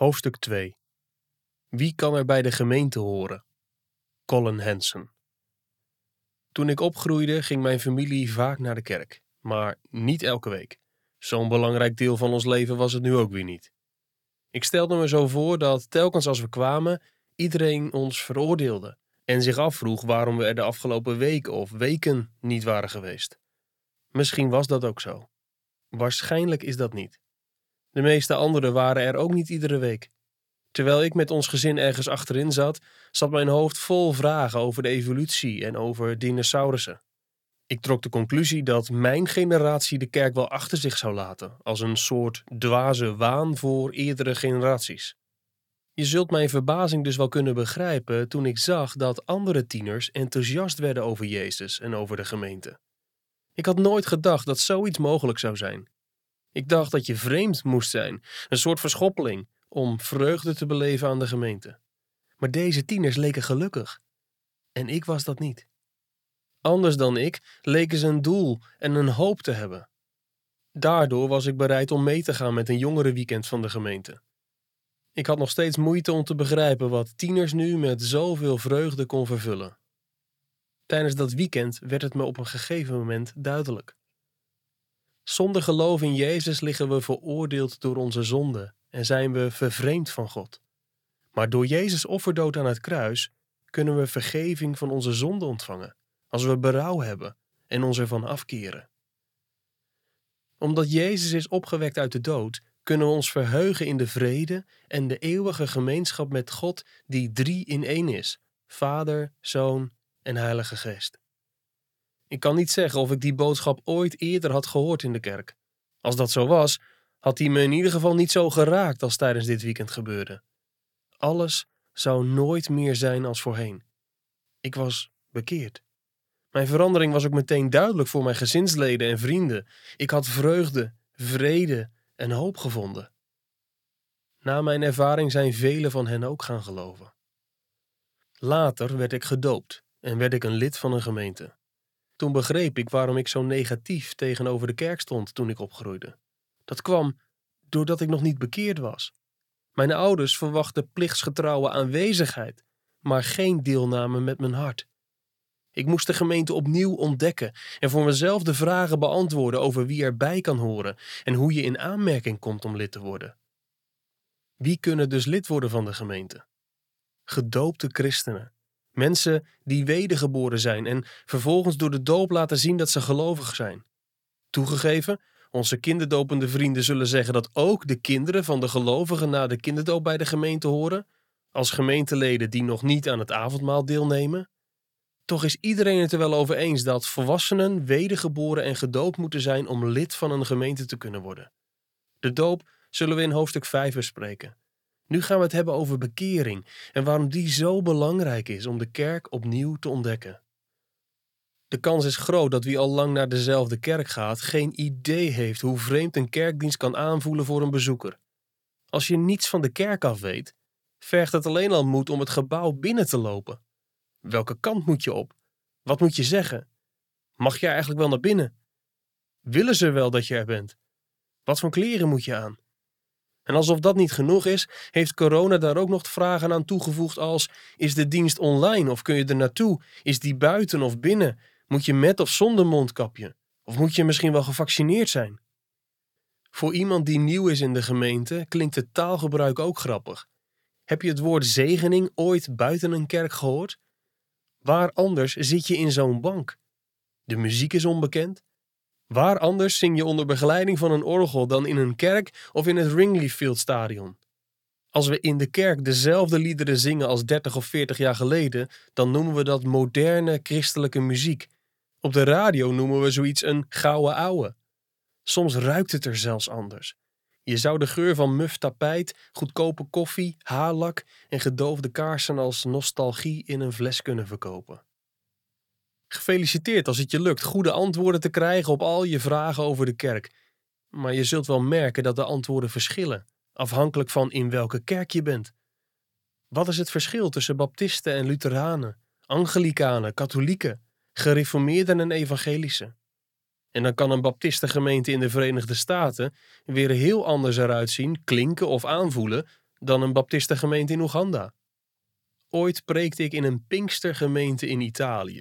Hoofdstuk 2 Wie kan er bij de gemeente horen? Colin Hansen Toen ik opgroeide ging mijn familie vaak naar de kerk, maar niet elke week. Zo'n belangrijk deel van ons leven was het nu ook weer niet. Ik stelde me zo voor dat telkens als we kwamen, iedereen ons veroordeelde en zich afvroeg waarom we er de afgelopen weken of weken niet waren geweest. Misschien was dat ook zo. Waarschijnlijk is dat niet. De meeste anderen waren er ook niet iedere week. Terwijl ik met ons gezin ergens achterin zat, zat mijn hoofd vol vragen over de evolutie en over dinosaurussen. Ik trok de conclusie dat mijn generatie de kerk wel achter zich zou laten, als een soort dwaze waan voor eerdere generaties. Je zult mijn verbazing dus wel kunnen begrijpen toen ik zag dat andere tieners enthousiast werden over Jezus en over de gemeente. Ik had nooit gedacht dat zoiets mogelijk zou zijn. Ik dacht dat je vreemd moest zijn, een soort verschoppeling, om vreugde te beleven aan de gemeente. Maar deze tieners leken gelukkig. En ik was dat niet. Anders dan ik leken ze een doel en een hoop te hebben. Daardoor was ik bereid om mee te gaan met een jongerenweekend van de gemeente. Ik had nog steeds moeite om te begrijpen wat tieners nu met zoveel vreugde kon vervullen. Tijdens dat weekend werd het me op een gegeven moment duidelijk. Zonder geloof in Jezus liggen we veroordeeld door onze zonde en zijn we vervreemd van God. Maar door Jezus offerdood aan het kruis kunnen we vergeving van onze zonde ontvangen, als we berouw hebben en ons ervan afkeren. Omdat Jezus is opgewekt uit de dood, kunnen we ons verheugen in de vrede en de eeuwige gemeenschap met God die drie in één is: Vader, Zoon en Heilige Geest. Ik kan niet zeggen of ik die boodschap ooit eerder had gehoord in de kerk. Als dat zo was, had die me in ieder geval niet zo geraakt als tijdens dit weekend gebeurde. Alles zou nooit meer zijn als voorheen. Ik was bekeerd. Mijn verandering was ook meteen duidelijk voor mijn gezinsleden en vrienden. Ik had vreugde, vrede en hoop gevonden. Na mijn ervaring zijn velen van hen ook gaan geloven. Later werd ik gedoopt en werd ik een lid van een gemeente. Toen begreep ik waarom ik zo negatief tegenover de kerk stond toen ik opgroeide. Dat kwam doordat ik nog niet bekeerd was. Mijn ouders verwachten plichtsgetrouwe aanwezigheid, maar geen deelname met mijn hart. Ik moest de gemeente opnieuw ontdekken en voor mezelf de vragen beantwoorden over wie erbij kan horen en hoe je in aanmerking komt om lid te worden. Wie kunnen dus lid worden van de gemeente? Gedoopte christenen Mensen die wedergeboren zijn en vervolgens door de doop laten zien dat ze gelovig zijn. Toegegeven, onze kinderdopende vrienden zullen zeggen dat ook de kinderen van de gelovigen na de kinderdoop bij de gemeente horen, als gemeenteleden die nog niet aan het avondmaal deelnemen. Toch is iedereen het er wel over eens dat volwassenen wedergeboren en gedoopt moeten zijn om lid van een gemeente te kunnen worden. De doop zullen we in hoofdstuk 5 bespreken. Nu gaan we het hebben over bekering en waarom die zo belangrijk is om de kerk opnieuw te ontdekken. De kans is groot dat wie al lang naar dezelfde kerk gaat geen idee heeft hoe vreemd een kerkdienst kan aanvoelen voor een bezoeker. Als je niets van de kerk af weet, vergt het alleen al moed om het gebouw binnen te lopen. Welke kant moet je op? Wat moet je zeggen? Mag je eigenlijk wel naar binnen? Willen ze wel dat je er bent? Wat voor kleren moet je aan? En alsof dat niet genoeg is, heeft corona daar ook nog vragen aan toegevoegd als: is de dienst online of kun je er naartoe? Is die buiten of binnen? Moet je met of zonder mondkapje? Of moet je misschien wel gevaccineerd zijn? Voor iemand die nieuw is in de gemeente klinkt het taalgebruik ook grappig. Heb je het woord zegening ooit buiten een kerk gehoord? Waar anders zit je in zo'n bank? De muziek is onbekend, Waar anders zing je onder begeleiding van een orgel dan in een kerk of in het Wrigley Field Stadion? Als we in de kerk dezelfde liederen zingen als 30 of 40 jaar geleden, dan noemen we dat moderne christelijke muziek. Op de radio noemen we zoiets een gouden ouwe. Soms ruikt het er zelfs anders. Je zou de geur van muf tapijt, goedkope koffie, haarlak en gedoofde kaarsen als nostalgie in een fles kunnen verkopen. Gefeliciteerd als het je lukt goede antwoorden te krijgen op al je vragen over de kerk. Maar je zult wel merken dat de antwoorden verschillen, afhankelijk van in welke kerk je bent. Wat is het verschil tussen baptisten en lutheranen, angelikanen, katholieken, gereformeerden en evangelische? En dan kan een baptistengemeente in de Verenigde Staten weer heel anders eruit zien, klinken of aanvoelen dan een baptistengemeente in Oeganda. Ooit preekte ik in een Pinkstergemeente in Italië.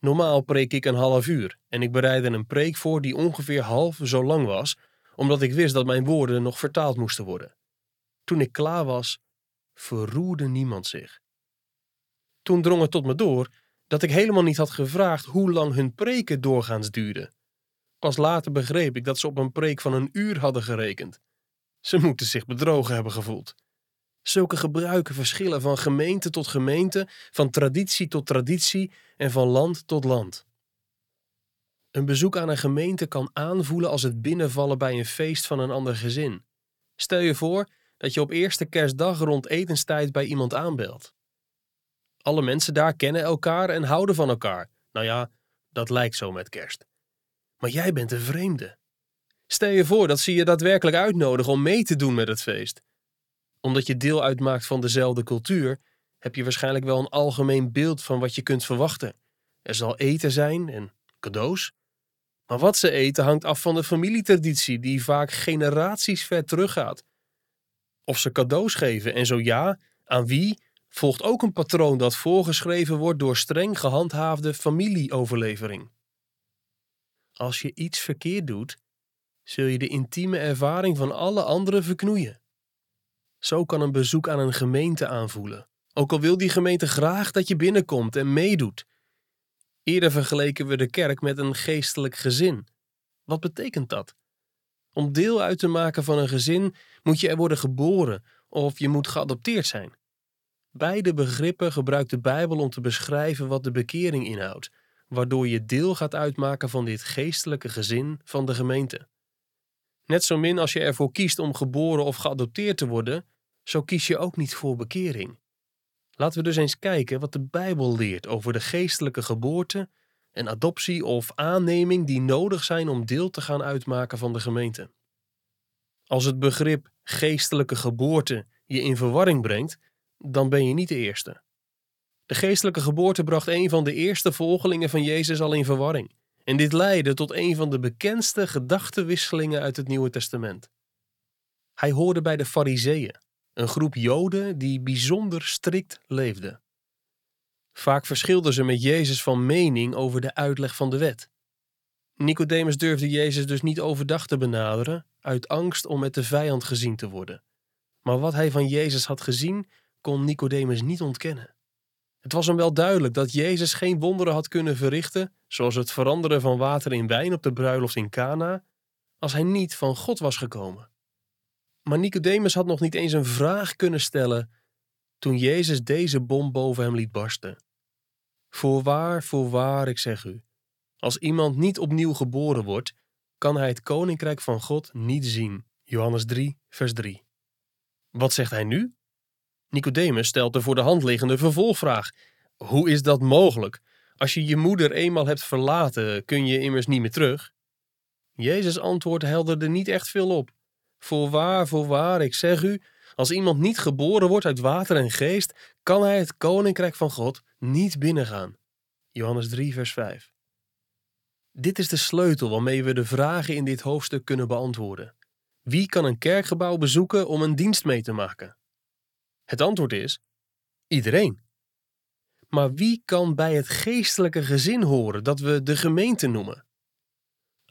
Normaal preek ik een half uur en ik bereidde een preek voor die ongeveer half zo lang was, omdat ik wist dat mijn woorden nog vertaald moesten worden. Toen ik klaar was, verroerde niemand zich. Toen drong het tot me door dat ik helemaal niet had gevraagd hoe lang hun preken doorgaans duurden. Pas later begreep ik dat ze op een preek van een uur hadden gerekend. Ze moeten zich bedrogen hebben gevoeld. Zulke gebruiken verschillen van gemeente tot gemeente, van traditie tot traditie en van land tot land. Een bezoek aan een gemeente kan aanvoelen als het binnenvallen bij een feest van een ander gezin. Stel je voor dat je op eerste kerstdag rond etenstijd bij iemand aanbelt. Alle mensen daar kennen elkaar en houden van elkaar. Nou ja, dat lijkt zo met kerst. Maar jij bent een vreemde. Stel je voor dat ze je daadwerkelijk uitnodigen om mee te doen met het feest. Omdat je deel uitmaakt van dezelfde cultuur, heb je waarschijnlijk wel een algemeen beeld van wat je kunt verwachten. Er zal eten zijn en cadeaus. Maar wat ze eten hangt af van de familietraditie, die vaak generaties ver teruggaat. Of ze cadeaus geven en zo ja, aan wie, volgt ook een patroon dat voorgeschreven wordt door streng gehandhaafde familieoverlevering. Als je iets verkeerd doet, zul je de intieme ervaring van alle anderen verknoeien. Zo kan een bezoek aan een gemeente aanvoelen, ook al wil die gemeente graag dat je binnenkomt en meedoet. Eerder vergeleken we de kerk met een geestelijk gezin. Wat betekent dat? Om deel uit te maken van een gezin moet je er worden geboren of je moet geadopteerd zijn. Beide begrippen gebruikt de Bijbel om te beschrijven wat de bekering inhoudt, waardoor je deel gaat uitmaken van dit geestelijke gezin van de gemeente. Net zo min als je ervoor kiest om geboren of geadopteerd te worden, zo kies je ook niet voor bekering. Laten we dus eens kijken wat de Bijbel leert over de geestelijke geboorte en adoptie of aanneming die nodig zijn om deel te gaan uitmaken van de gemeente. Als het begrip geestelijke geboorte je in verwarring brengt, dan ben je niet de eerste. De geestelijke geboorte bracht een van de eerste volgelingen van Jezus al in verwarring. En dit leidde tot een van de bekendste gedachtenwisselingen uit het Nieuwe Testament. Hij hoorde bij de Fariseeën, een groep Joden die bijzonder strikt leefde. Vaak verschilden ze met Jezus van mening over de uitleg van de wet. Nicodemus durfde Jezus dus niet overdag te benaderen, uit angst om met de vijand gezien te worden. Maar wat hij van Jezus had gezien, kon Nicodemus niet ontkennen. Het was hem wel duidelijk dat Jezus geen wonderen had kunnen verrichten, zoals het veranderen van water in wijn op de bruiloft in Cana, als hij niet van God was gekomen. Maar Nicodemus had nog niet eens een vraag kunnen stellen toen Jezus deze bom boven hem liet barsten. Voorwaar, voorwaar, ik zeg u, als iemand niet opnieuw geboren wordt, kan hij het koninkrijk van God niet zien. Johannes 3, vers 3. Wat zegt hij nu? Nicodemus stelt de voor de hand liggende vervolgvraag: Hoe is dat mogelijk? Als je je moeder eenmaal hebt verlaten, kun je immers niet meer terug. Jezus antwoord helderde niet echt veel op. Voorwaar, voorwaar, ik zeg u, als iemand niet geboren wordt uit water en geest, kan hij het koninkrijk van God niet binnengaan. Johannes 3, vers 5. Dit is de sleutel waarmee we de vragen in dit hoofdstuk kunnen beantwoorden. Wie kan een kerkgebouw bezoeken om een dienst mee te maken? Het antwoord is: iedereen. Maar wie kan bij het geestelijke gezin horen dat we de gemeente noemen?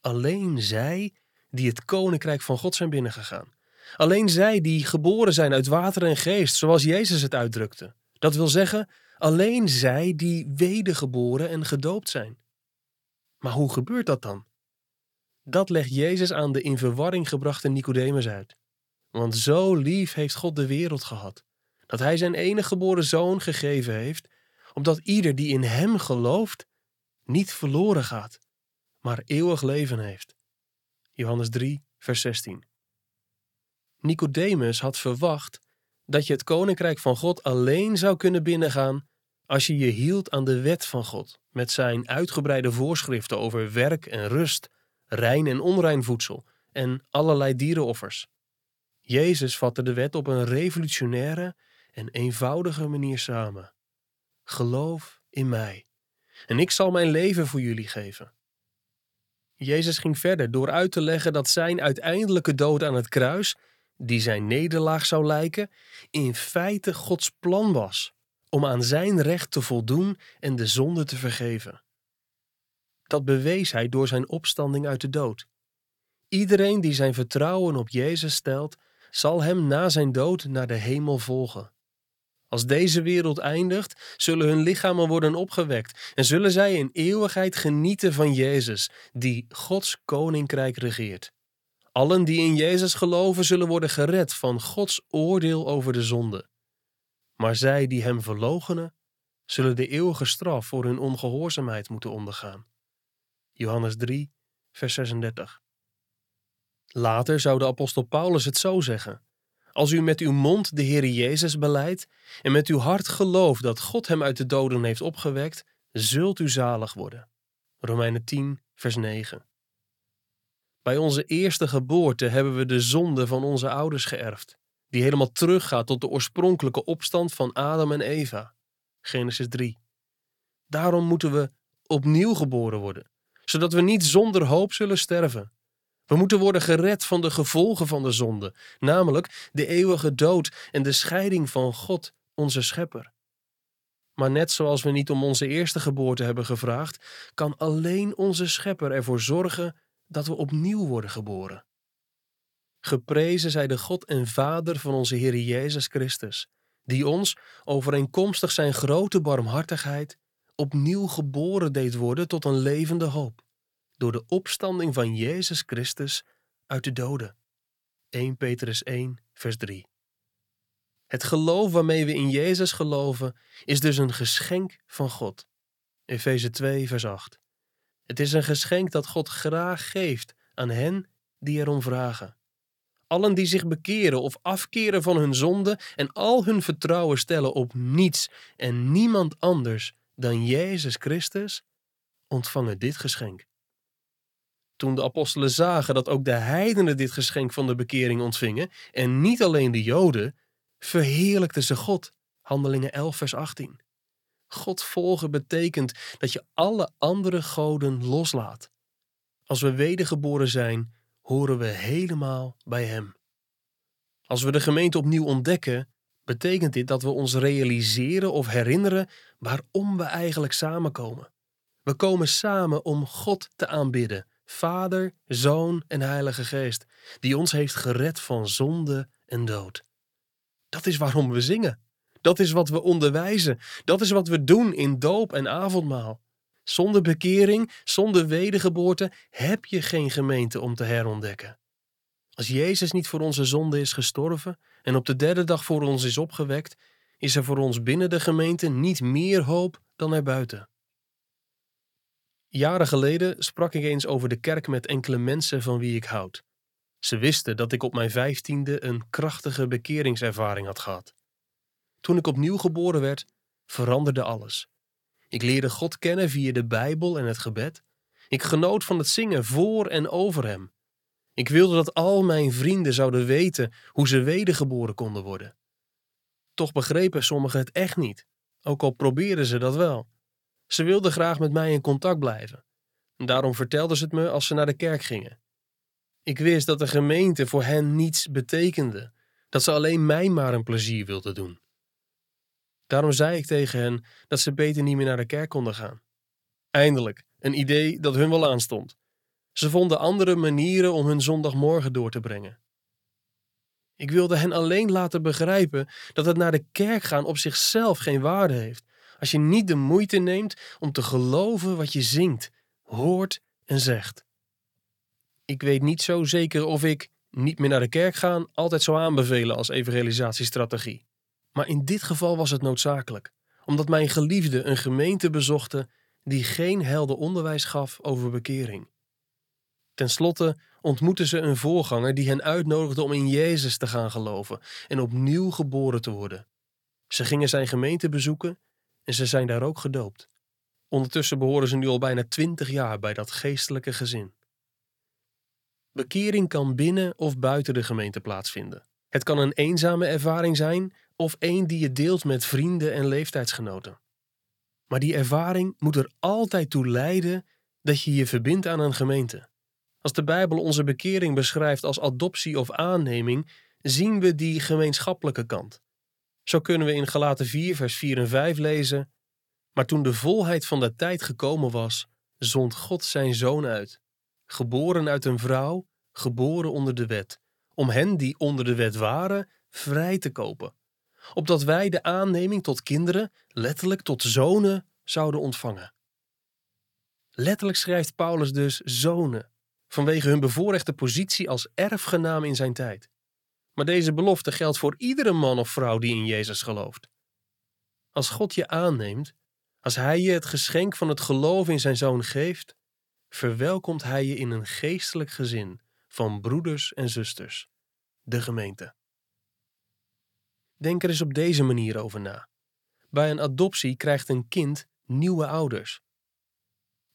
Alleen zij die het koninkrijk van God zijn binnengegaan. Alleen zij die geboren zijn uit water en geest, zoals Jezus het uitdrukte. Dat wil zeggen, alleen zij die wedergeboren en gedoopt zijn. Maar hoe gebeurt dat dan? Dat legt Jezus aan de in verwarring gebrachte Nicodemus uit. Want zo lief heeft God de wereld gehad, dat Hij zijn enige geboren zoon gegeven heeft, opdat ieder die in Hem gelooft, niet verloren gaat, maar eeuwig leven heeft. Johannes 3, vers 16. Nicodemus had verwacht dat je het koninkrijk van God alleen zou kunnen binnengaan als je je hield aan de wet van God, met zijn uitgebreide voorschriften over werk en rust, rein en onrein voedsel en allerlei dierenoffers. Jezus vatte de wet op een revolutionaire en eenvoudige manier samen. Geloof in mij, en ik zal mijn leven voor jullie geven. Jezus ging verder door uit te leggen dat zijn uiteindelijke dood aan het kruis die zijn nederlaag zou lijken, in feite Gods plan was om aan zijn recht te voldoen en de zonde te vergeven. Dat bewees hij door zijn opstanding uit de dood. Iedereen die zijn vertrouwen op Jezus stelt, zal hem na zijn dood naar de hemel volgen. Als deze wereld eindigt, zullen hun lichamen worden opgewekt en zullen zij in eeuwigheid genieten van Jezus, die Gods koninkrijk regeert. Allen die in Jezus geloven zullen worden gered van Gods oordeel over de zonde. Maar zij die hem verloochenen, zullen de eeuwige straf voor hun ongehoorzaamheid moeten ondergaan. Johannes 3, vers 36. Later zou de apostel Paulus het zo zeggen: Als u met uw mond de Heer Jezus beleidt en met uw hart gelooft dat God hem uit de doden heeft opgewekt, zult u zalig worden. Romeinen 10, vers 9. Bij onze eerste geboorte hebben we de zonde van onze ouders geërfd, die helemaal teruggaat tot de oorspronkelijke opstand van Adam en Eva. Genesis 3. Daarom moeten we opnieuw geboren worden, zodat we niet zonder hoop zullen sterven. We moeten worden gered van de gevolgen van de zonde, namelijk de eeuwige dood en de scheiding van God, onze Schepper. Maar net zoals we niet om onze eerste geboorte hebben gevraagd, kan alleen onze Schepper ervoor zorgen dat we opnieuw worden geboren. Geprezen zij de God en Vader van onze Heer Jezus Christus, die ons, overeenkomstig zijn grote barmhartigheid, opnieuw geboren deed worden tot een levende hoop door de opstanding van Jezus Christus uit de doden. 1 Petrus 1, vers 3. Het geloof waarmee we in Jezus geloven is dus een geschenk van God. Efeze 2, vers 8. Het is een geschenk dat God graag geeft aan hen die erom vragen. Allen die zich bekeren of afkeren van hun zonde en al hun vertrouwen stellen op niets en niemand anders dan Jezus Christus, ontvangen dit geschenk. Toen de apostelen zagen dat ook de heidenen dit geschenk van de bekering ontvingen, en niet alleen de Joden, verheerlijkten ze God. Handelingen 11, vers 18. God volgen betekent dat je alle andere goden loslaat. Als we wedergeboren zijn, horen we helemaal bij Hem. Als we de gemeente opnieuw ontdekken, betekent dit dat we ons realiseren of herinneren waarom we eigenlijk samenkomen. We komen samen om God te aanbidden, Vader, Zoon en Heilige Geest, die ons heeft gered van zonde en dood. Dat is waarom we zingen. Dat is wat we onderwijzen. Dat is wat we doen in doop en avondmaal. Zonder bekering, zonder wedergeboorte heb je geen gemeente om te herontdekken. Als Jezus niet voor onze zonde is gestorven en op de derde dag voor ons is opgewekt, is er voor ons binnen de gemeente niet meer hoop dan erbuiten. Jaren geleden sprak ik eens over de kerk met enkele mensen van wie ik houd. Ze wisten dat ik op mijn vijftiende een krachtige bekeringservaring had gehad. Toen ik opnieuw geboren werd, veranderde alles. Ik leerde God kennen via de Bijbel en het gebed. Ik genoot van het zingen voor en over Hem. Ik wilde dat al mijn vrienden zouden weten hoe ze wedergeboren konden worden. Toch begrepen sommigen het echt niet, ook al probeerden ze dat wel. Ze wilden graag met mij in contact blijven. Daarom vertelden ze het me als ze naar de kerk gingen. Ik wist dat de gemeente voor hen niets betekende, dat ze alleen mij maar een plezier wilden doen. Daarom zei ik tegen hen dat ze beter niet meer naar de kerk konden gaan. Eindelijk, een idee dat hun wel aanstond. Ze vonden andere manieren om hun zondagmorgen door te brengen. Ik wilde hen alleen laten begrijpen dat het naar de kerk gaan op zichzelf geen waarde heeft, als je niet de moeite neemt om te geloven wat je zingt, hoort en zegt. Ik weet niet zo zeker of ik niet meer naar de kerk gaan altijd zou aanbevelen als evangelisatiestrategie. Maar in dit geval was het noodzakelijk, omdat mijn geliefden een gemeente bezochten die geen helder onderwijs gaf over bekering. Ten slotte ontmoetten ze een voorganger die hen uitnodigde om in Jezus te gaan geloven en opnieuw geboren te worden. Ze gingen zijn gemeente bezoeken en ze zijn daar ook gedoopt. Ondertussen behoren ze nu al bijna twintig jaar bij dat geestelijke gezin. Bekering kan binnen of buiten de gemeente plaatsvinden. Het kan een eenzame ervaring zijn of een die je deelt met vrienden en leeftijdsgenoten. Maar die ervaring moet er altijd toe leiden dat je je verbindt aan een gemeente. Als de Bijbel onze bekering beschrijft als adoptie of aanneming, zien we die gemeenschappelijke kant. Zo kunnen we in Galaten 4, vers 4 en 5 lezen: Maar toen de volheid van de tijd gekomen was, zond God zijn zoon uit, geboren uit een vrouw, geboren onder de wet, om hen die onder de wet waren vrij te kopen, opdat wij de aanneming tot kinderen, letterlijk tot zonen, zouden ontvangen. Letterlijk schrijft Paulus dus zonen, vanwege hun bevoorrechte positie als erfgenaam in zijn tijd. Maar deze belofte geldt voor iedere man of vrouw die in Jezus gelooft. Als God je aanneemt, als Hij je het geschenk van het geloof in Zijn Zoon geeft, verwelkomt Hij je in een geestelijk gezin van broeders en zusters, de gemeente. Denk er eens op deze manier over na. Bij een adoptie krijgt een kind nieuwe ouders.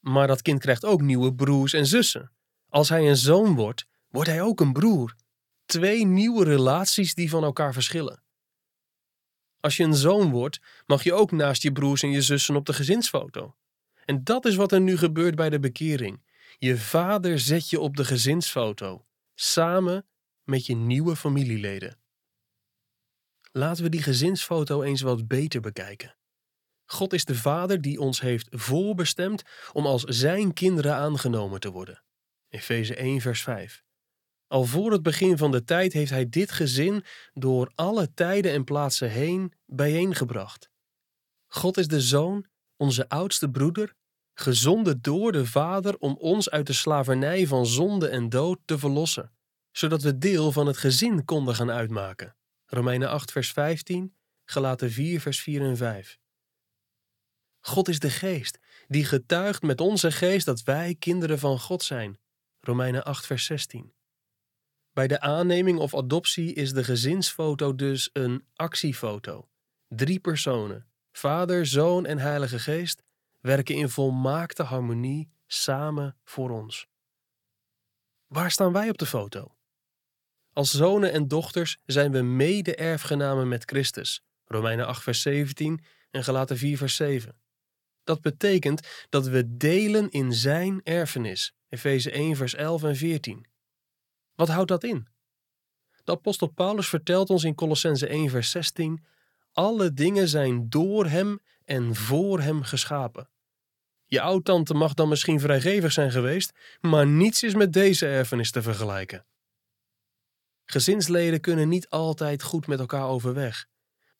Maar dat kind krijgt ook nieuwe broers en zussen. Als hij een zoon wordt, wordt hij ook een broer. Twee nieuwe relaties die van elkaar verschillen. Als je een zoon wordt, mag je ook naast je broers en je zussen op de gezinsfoto. En dat is wat er nu gebeurt bij de bekering. Je vader zet je op de gezinsfoto, samen met je nieuwe familieleden. Laten we die gezinsfoto eens wat beter bekijken. God is de Vader die ons heeft voorbestemd om als Zijn kinderen aangenomen te worden. Efeze 1, vers 5. Al voor het begin van de tijd heeft Hij dit gezin door alle tijden en plaatsen heen bijeengebracht. God is de Zoon, onze oudste broeder, gezonden door de Vader om ons uit de slavernij van zonde en dood te verlossen, zodat we deel van het gezin konden gaan uitmaken. Romeinen 8, vers 15, Galaten 4, vers 4 en 5. God is de geest, die getuigt met onze geest dat wij kinderen van God zijn. Romeinen 8, vers 16. Bij de aanneming of adoptie is de gezinsfoto dus een actiefoto. Drie personen, Vader, Zoon en Heilige Geest, werken in volmaakte harmonie samen voor ons. Waar staan wij op de foto? Als zonen en dochters zijn we mede-erfgenamen met Christus. Romeinen 8, vers 17 en Galaten 4, vers 7. Dat betekent dat we delen in zijn erfenis. Efeze 1, vers 11 en 14. Wat houdt dat in? De apostel Paulus vertelt ons in Colossense 1, vers 16: Alle dingen zijn door hem en voor hem geschapen. Je oudtante mag dan misschien vrijgevig zijn geweest, maar niets is met deze erfenis te vergelijken. Gezinsleden kunnen niet altijd goed met elkaar overweg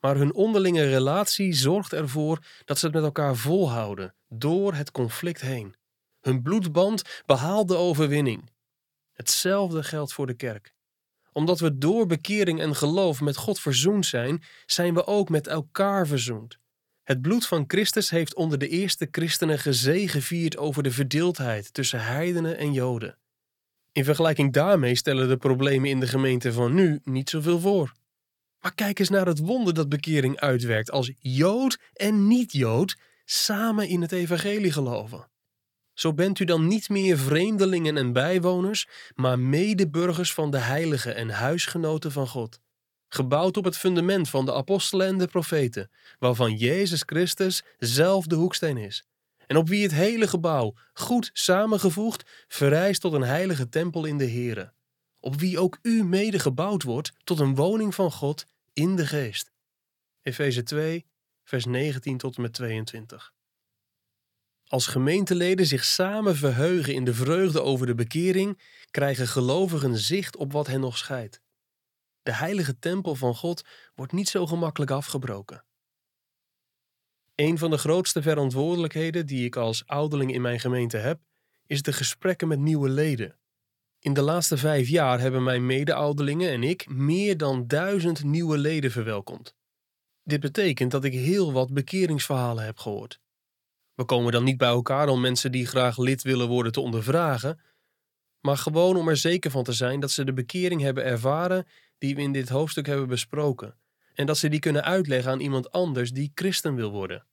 maar hun onderlinge relatie zorgt ervoor dat ze het met elkaar volhouden, door het conflict heen. Hun bloedband behaalt de overwinning. Hetzelfde geldt voor de kerk. Omdat we door bekering en geloof met God verzoend zijn, zijn we ook met elkaar verzoend. Het bloed van Christus heeft onder de eerste christenen gezegevierd over de verdeeldheid tussen heidenen en joden. In vergelijking daarmee stellen de problemen in de gemeente van nu niet zoveel voor. Maar kijk eens naar het wonder dat bekering uitwerkt als Jood en niet-Jood samen in het evangelie geloven. Zo bent u dan niet meer vreemdelingen en bijwoners, maar medeburgers van de heiligen en huisgenoten van God. Gebouwd op het fundament van de apostelen en de profeten, waarvan Jezus Christus zelf de hoeksteen is. En op wie het hele gebouw, goed samengevoegd, verrijst tot een heilige tempel in de Here. Op wie ook u mede gebouwd wordt tot een woning van God in de geest. Efeze 2, vers 19 tot en met 22. Als gemeenteleden zich samen verheugen in de vreugde over de bekering, krijgen gelovigen zicht op wat hen nog scheidt. De heilige tempel van God wordt niet zo gemakkelijk afgebroken. Een van de grootste verantwoordelijkheden die ik als ouderling in mijn gemeente heb, is de gesprekken met nieuwe leden. In de laatste vijf jaar hebben mijn mede-ouderlingen en ik meer dan duizend nieuwe leden verwelkomd. Dit betekent dat ik heel wat bekeringsverhalen heb gehoord. We komen dan niet bij elkaar om mensen die graag lid willen worden te ondervragen, maar gewoon om er zeker van te zijn dat ze de bekering hebben ervaren die we in dit hoofdstuk hebben besproken, en dat ze die kunnen uitleggen aan iemand anders die christen wil worden.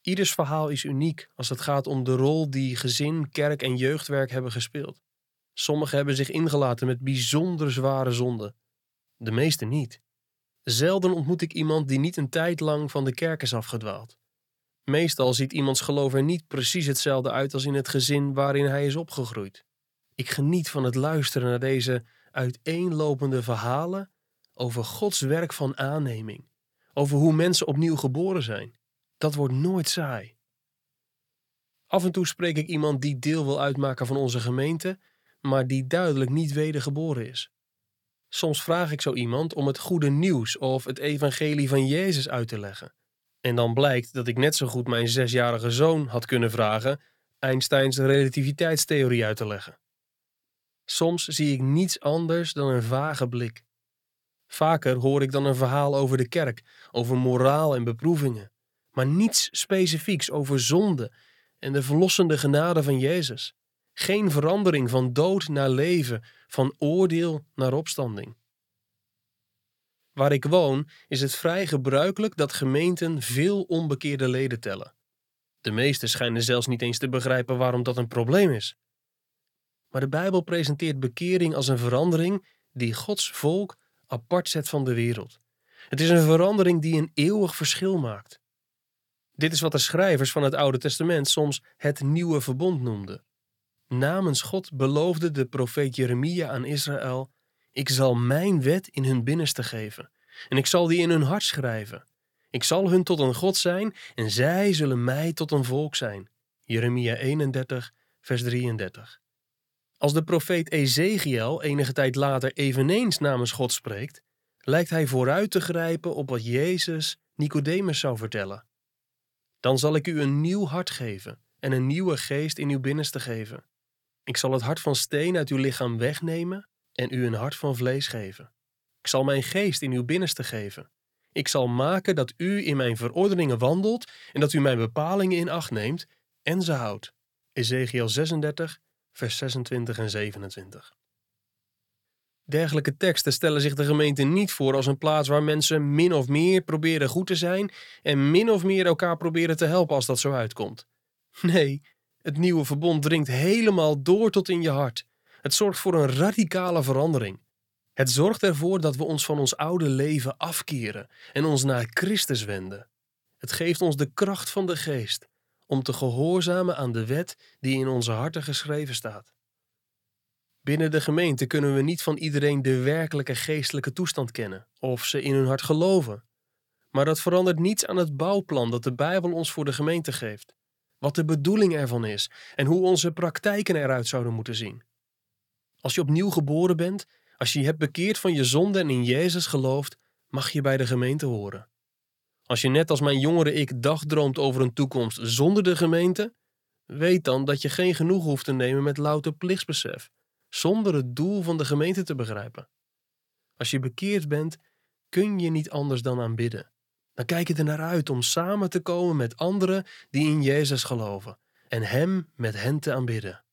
Ieders verhaal is uniek als het gaat om de rol die gezin, kerk en jeugdwerk hebben gespeeld. Sommigen hebben zich ingelaten met bijzonder zware zonden, de meeste niet. Zelden ontmoet ik iemand die niet een tijd lang van de kerk is afgedwaald. Meestal ziet iemands geloof er niet precies hetzelfde uit als in het gezin waarin hij is opgegroeid. Ik geniet van het luisteren naar deze uiteenlopende verhalen over Gods werk van aanneming, over hoe mensen opnieuw geboren zijn. Dat wordt nooit saai. Af en toe spreek ik iemand die deel wil uitmaken van onze gemeente, maar die duidelijk niet wedergeboren is. Soms vraag ik zo iemand om het goede nieuws of het evangelie van Jezus uit te leggen. En dan blijkt dat ik net zo goed mijn zesjarige zoon had kunnen vragen Einsteins relativiteitstheorie uit te leggen. Soms zie ik niets anders dan een vage blik. Vaker hoor ik dan een verhaal over de kerk, over moraal en beproevingen, maar niets specifieks over zonde en de verlossende genade van Jezus. Geen verandering van dood naar leven, van oordeel naar opstanding. Waar ik woon is het vrij gebruikelijk dat gemeenten veel onbekeerde leden tellen. De meesten schijnen zelfs niet eens te begrijpen waarom dat een probleem is. Maar de Bijbel presenteert bekering als een verandering die Gods volk apart zet van de wereld. Het is een verandering die een eeuwig verschil maakt. Dit is wat de schrijvers van het Oude Testament soms het nieuwe verbond noemden. Namens God beloofde de profeet Jeremia aan Israël: Ik zal mijn wet in hun binnenste geven, en ik zal die in hun hart schrijven. Ik zal hun tot een God zijn, en zij zullen mij tot een volk zijn. Jeremia 31, vers 33. Als de profeet Ezekiel enige tijd later eveneens namens God spreekt, lijkt hij vooruit te grijpen op wat Jezus Nicodemus zou vertellen. Dan zal ik u een nieuw hart geven en een nieuwe geest in uw binnenste geven. Ik zal het hart van steen uit uw lichaam wegnemen en u een hart van vlees geven. Ik zal mijn geest in uw binnenste geven. Ik zal maken dat u in mijn verordeningen wandelt en dat u mijn bepalingen in acht neemt en ze houdt. Ezekiel 36, vers 26 en 27. Dergelijke teksten stellen zich de gemeente niet voor als een plaats waar mensen min of meer proberen goed te zijn en min of meer elkaar proberen te helpen als dat zo uitkomt. Nee, het nieuwe verbond dringt helemaal door tot in je hart. Het zorgt voor een radicale verandering. Het zorgt ervoor dat we ons van ons oude leven afkeren en ons naar Christus wenden. Het geeft ons de kracht van de geest om te gehoorzamen aan de wet die in onze harten geschreven staat. Binnen de gemeente kunnen we niet van iedereen de werkelijke geestelijke toestand kennen of ze in hun hart geloven. Maar dat verandert niets aan het bouwplan dat de Bijbel ons voor de gemeente geeft, wat de bedoeling ervan is en hoe onze praktijken eruit zouden moeten zien. Als je opnieuw geboren bent, als je je hebt bekeerd van je zonde en in Jezus gelooft, mag je bij de gemeente horen. Als je net als mijn jongere ik dagdroomt over een toekomst zonder de gemeente, weet dan dat je geen genoeg hoeft te nemen met louter plichtsbesef, zonder het doel van de gemeente te begrijpen. Als je bekeerd bent, kun je niet anders dan aanbidden. Dan kijk je er naar uit om samen te komen met anderen die in Jezus geloven en Hem met hen te aanbidden.